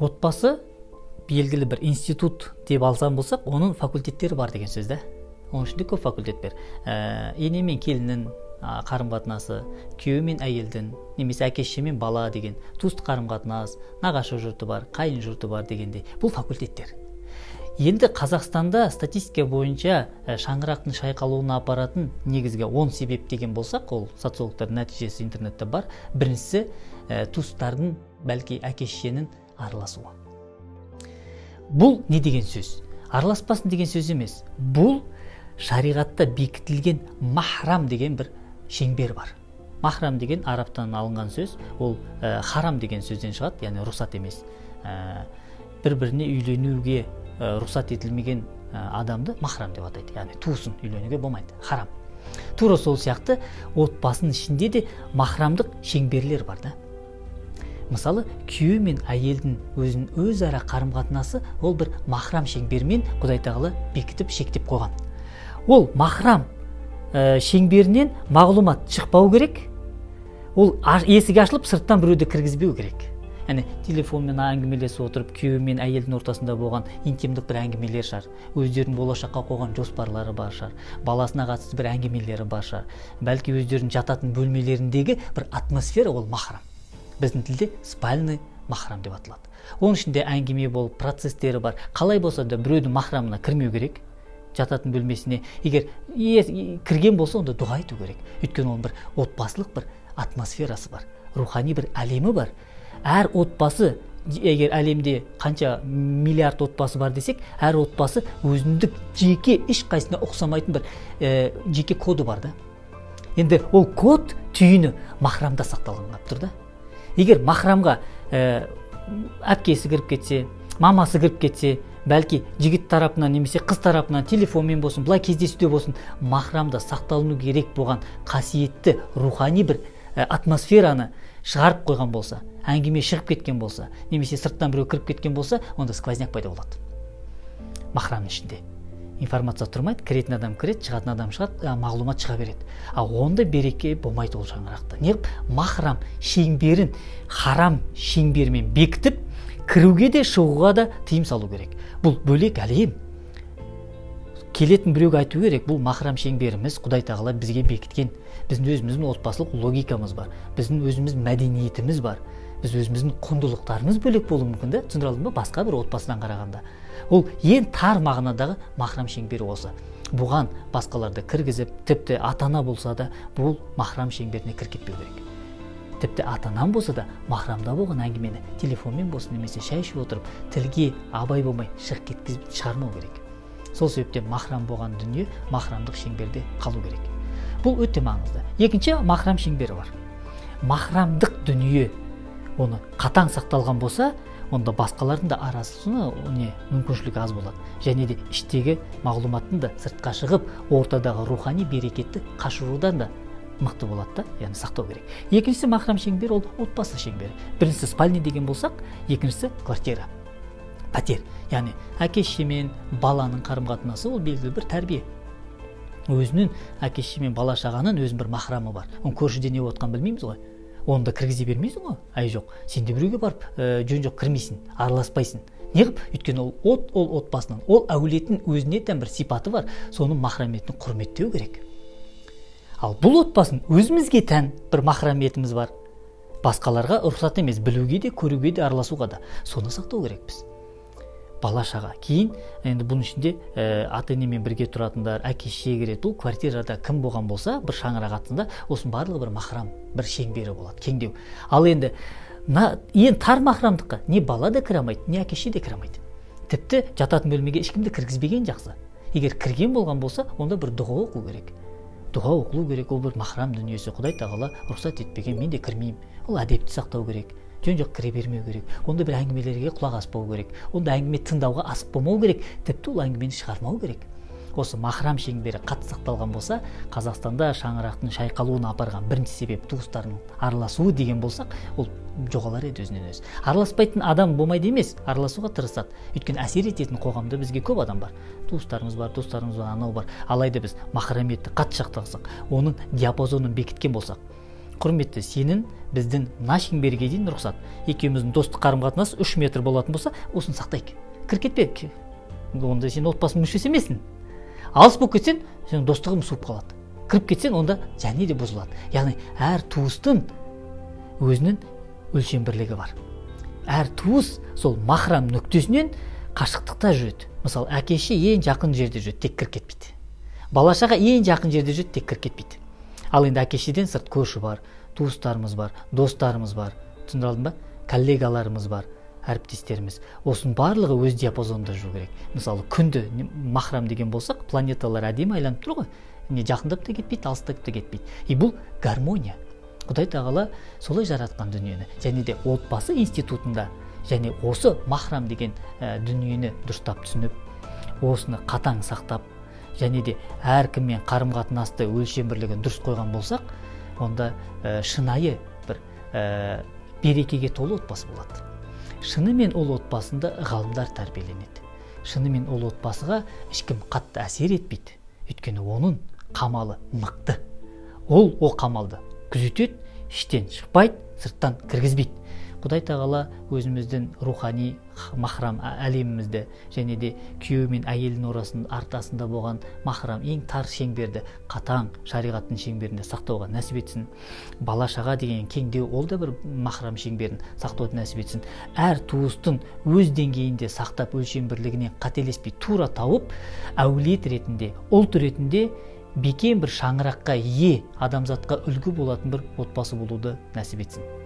отбасы белгілі бір институт деп алсам болсақ оның факультеттері бар деген сөз да. Оның ішінде көп факультет бар. Ә, ене мен келіннің қарым қатынасы күйеу мен әйелдің немесе әке шеше мен бала деген туыстық қарым қатынас нағашы жұрты бар қайын жұрты бар дегендей бұл факультеттер. Енді қазақстанда статистика бойынша шаңырақтың шайқалуына апаратын негізгі 10 себеп деген болсақ ол социологтардың нәтижесі интернетте бар. Біріншісі ә, туыстардың бәлки әке шешенің араласуы бұл не деген сөз? Араласпасын деген сөз емес. Бұл шариғатта бекітілген махрам деген бір шеңбер бар. Махрам деген арабтан алынған сөз ол ә, харам деген сөзден шығады яғни рұқсат емес. Ә, бір біріне үйленуге ә, рұқсат етілмеген адамды махрам деп атайды. Яғни туысын үйленуге болмайды. Харам. Тура сол сияқты отбасының ішінде де махрамдық шеңберлер бар да. Мысалы күйеу мен әйелдің өзін өзара қарым қатынасы ол бір махрам шеңбермен құдай тағала бекітіп шектеп қойған. Ол махрам ә, шеңберінен мағлұмат шықпау керек. Ол есік ашылып сырттан біреуді кіргізбеу керек. Яғни телефонмен әңгімелесіп отырып күйеуі мен әйелдің ортасында болған интимдік бір әңгімелер шығар. Өздерінің болашаққа қойған жоспарлары бар шығар. Баласына қатысты бір әңгімелері бар шығар. Бәлки өздерінің жататын бөлмелеріндегі бір атмосфера ол махрам. Біздің тілде спальный махрам деп аталады. Оның ішінде әңгіме болып процесстері бар. Қалай болса да біреудің махрамына кірмеу керек жататын бөлмесіне. Егер кірген болса онда дұға айту керек. Өйткені оның бір отбасылық бір атмосферасы бар рухани бір әлемі бар. Әр отбасы егер әлемде қанша миллиард отбасы бар десек әр отбасы өзіндік жеке ешқайсысына ұқсамайтын бір ә, жеке коды бар да. Енді ол код түйіні махрамда сақталған тұр да. Егер махрамға ә, әпкесі кіріп кетсе мамасы кіріп кетсе бәлки жігіт тарапынан немесе қыз тарапынан телефонмен болсын былай кездесуде болсын махрамда сақталыну керек болған қасиетті рухани бір атмосфераны шығарып қойған болса әңгіме шығып кеткен болса немесе сырттан біреу кіріп кеткен болса онда сквозняк пайда болады. Махрамның ішінде. Информация тұрмайды кіретін адам кіреді шығатын адам шығады мағлұмат шыға береді. Ал онда береке болмайды ол шаңырақта. Неғып махрам шеңберін харам шеңберімен бекітіп кіруге де шығуға да тыйым салу керек. Бұл бөлек әлем. Келетін біреуге айту керек бұл махрам шеңберіміз құдай тағала бізге бекіткен. Біздің өзіміздің отбасылық логикамыз бар. Біздің өзіміз мәдениетіміз бар. Біз өзіміздің құндылықтарымыз бөлек болуы мүмкін да. Түсіндіре алдым ба? Басқа бір отбасыдан қарағанда. Ол ең тар мағынадағы махрам шеңбері осы. Бұған басқаларды кіргізіп тіпті ата ана болса да бұл махрам шеңберіне кіріп кетпеу керек. Тіпті ата анам болса да махрамда болған әңгімені телефонмен болсын немесе шай ішіп отырып тілге абай болмай шығып кеткізіп шығармау керек. Сол себептен махрам болған дүние махрамдық шеңберде қалу керек. Бұл өте маңызды. Екінші махрам шеңбері бар. Махрамдық дүние оны қатаң сақталған болса онда басқалардың да арасына не мүмкіншілігі аз болады. Және де іштегі мағлұматтың да сыртқа шығып ортадағы рухани берекетті қашырудан да мықты болады да яғни сақтау керек. Екіншісі махрам шеңбер ол отбасы шеңбері. Біріншісі спальный деген болсақ екіншісі квартира. Пәтер. Яғни әке шеше мен баланың қарым қатынасы ол белгілі бір тәрбие. Өзінің әке шеше мен бала шағаның өзінің бір махрамы бар. Оны көршіде не болып жатқанын білмейміз ғой. Оны да кіргізе бермейсің ғой әй жоқ. Сен де біреуге барып ә, жөн жоқ кірмейсің араласпайсың. Неғып өйткені ол от ол отбасынан ол әулеттің өзіне тән бір сипаты бар. Соның махраметін құрметтеу керек. Ал бұл отбасын өзімізге тән бір махрамиетіміз бар. Басқаларға рұқсат емес білуге де көруге де араласуға да. Соны сақтау керекпіз бала шаға кейін енді бұның ішінде ә, ата енемен бірге тұратындар әке шеше кіреді бұл квартирада кім болған болса бір шаңырақ астында осының барлығы бір махрам бір шеңбері болады кеңдеу. Ал енді мына ең тар махрамдыққа не бала да кіре алмайды не әке шеше де кіре алмайды. Тіпті жататын бөлмеге ешкімді кіргізбеген жақсы. Егер кірген болған болса онда бір дұға оқу керек. Дұға оқылу керек ол бір махрам дүниесі. Құдай тағала рұқсат етпеген мен де кірмеймін. Ол әдепті сақтау керек. Жөн жоқ кіре бермеу керек. Онда бір әңгімелерге құлақ аспау керек. Онда әңгіме тыңдауға асық болмау керек. Тіпті ол әңгімені шығармау керек. Осы махрам шеңбері қатты сақталған болса қазақстанда шаңырақтың шайқалуына апарған бірінші себеп туыстардың араласуы деген болсақ ол жоғалар еді өзінен өзі. Араласпайтын адам болмайды емес араласуға тырысады. Өйткені әсер ететін қоғамда бізге көп адам бар. Туыстарымыз бар достарымыз бар анау бар. Алайда біз махрамиетті қатты сақтасақ оның диапазонын бекіткен болсақ құрметті сенің біздің мына шеңберге дейін рұқсат. Екеуміздің достық қарым қатынас үш метр болатын болса осыны сақтайық. Кіріп кетпе онда сен отбасының мүшесі емессің. Алыс болып кетсең сенің достығың суып қалады. Кіріп кетсең онда және де бұзылады. Яғни әр туыстың өзінің өлшем бірлігі бар. Әр туыс сол махрам нүктесінен қашықтықта жүреді. Мысалы әке ең жақын жерде жүреді тек кіріп кетпейді. Бала шаға ең жақын жерде жүреді тек кіріп кетпейді. Ал енді әке шешеден сырт көрші бар туыстарымыз бар достарымыз бар. Түсіндіре алдым ба? Коллегаларымыз бар әріптестеріміз. Осының барлығы өз диапазонында жүру керек. Мысалы күнді махрам деген болсақ планеталар әдемі айланып тұр ғой. Не жақындап та кетпейді алыстап та кетпейді. И бұл гармония. Құдай тағала солай жаратқан дүниені және де отбасы институтында және осы махрам деген ә, дүниені дұрыстап түсініп осыны қатаң сақтап және де әркіммен қарым қатынасты өлшем бірлігін дұрыс қойған болсақ онда ә, шынайы бір ә, берекеге толы отбасы болады. Шынымен ол отбасында ғалымдар тәрбиеленеді. Шынымен ол отбасыға ешкім қатты әсер етпейді. Өйткені оның қамалы мықты. Ол ол қамалды күзетеді іштен шықпайды сырттан кіргізбейді. Құдай тағала өзіміздің рухани махрам әлемімізді және де күйеу мен әйелдің орасын артасында болған махрам ең тар шеңберді қатаң шариғаттың шеңберінде сақтауға нәсіп етсін. Бала шаға деген кеңдеу ол да бір махрам шеңберін сақтауды нәсіп етсін. Әр туыстың өз деңгейінде сақтап өлшем бірлігіне қателеспей тура тауып әулет ретінде ұлт ретінде бекем бір шаңыраққа ие адамзатқа үлгі болатын бір отбасы болуды нәсіп етсін.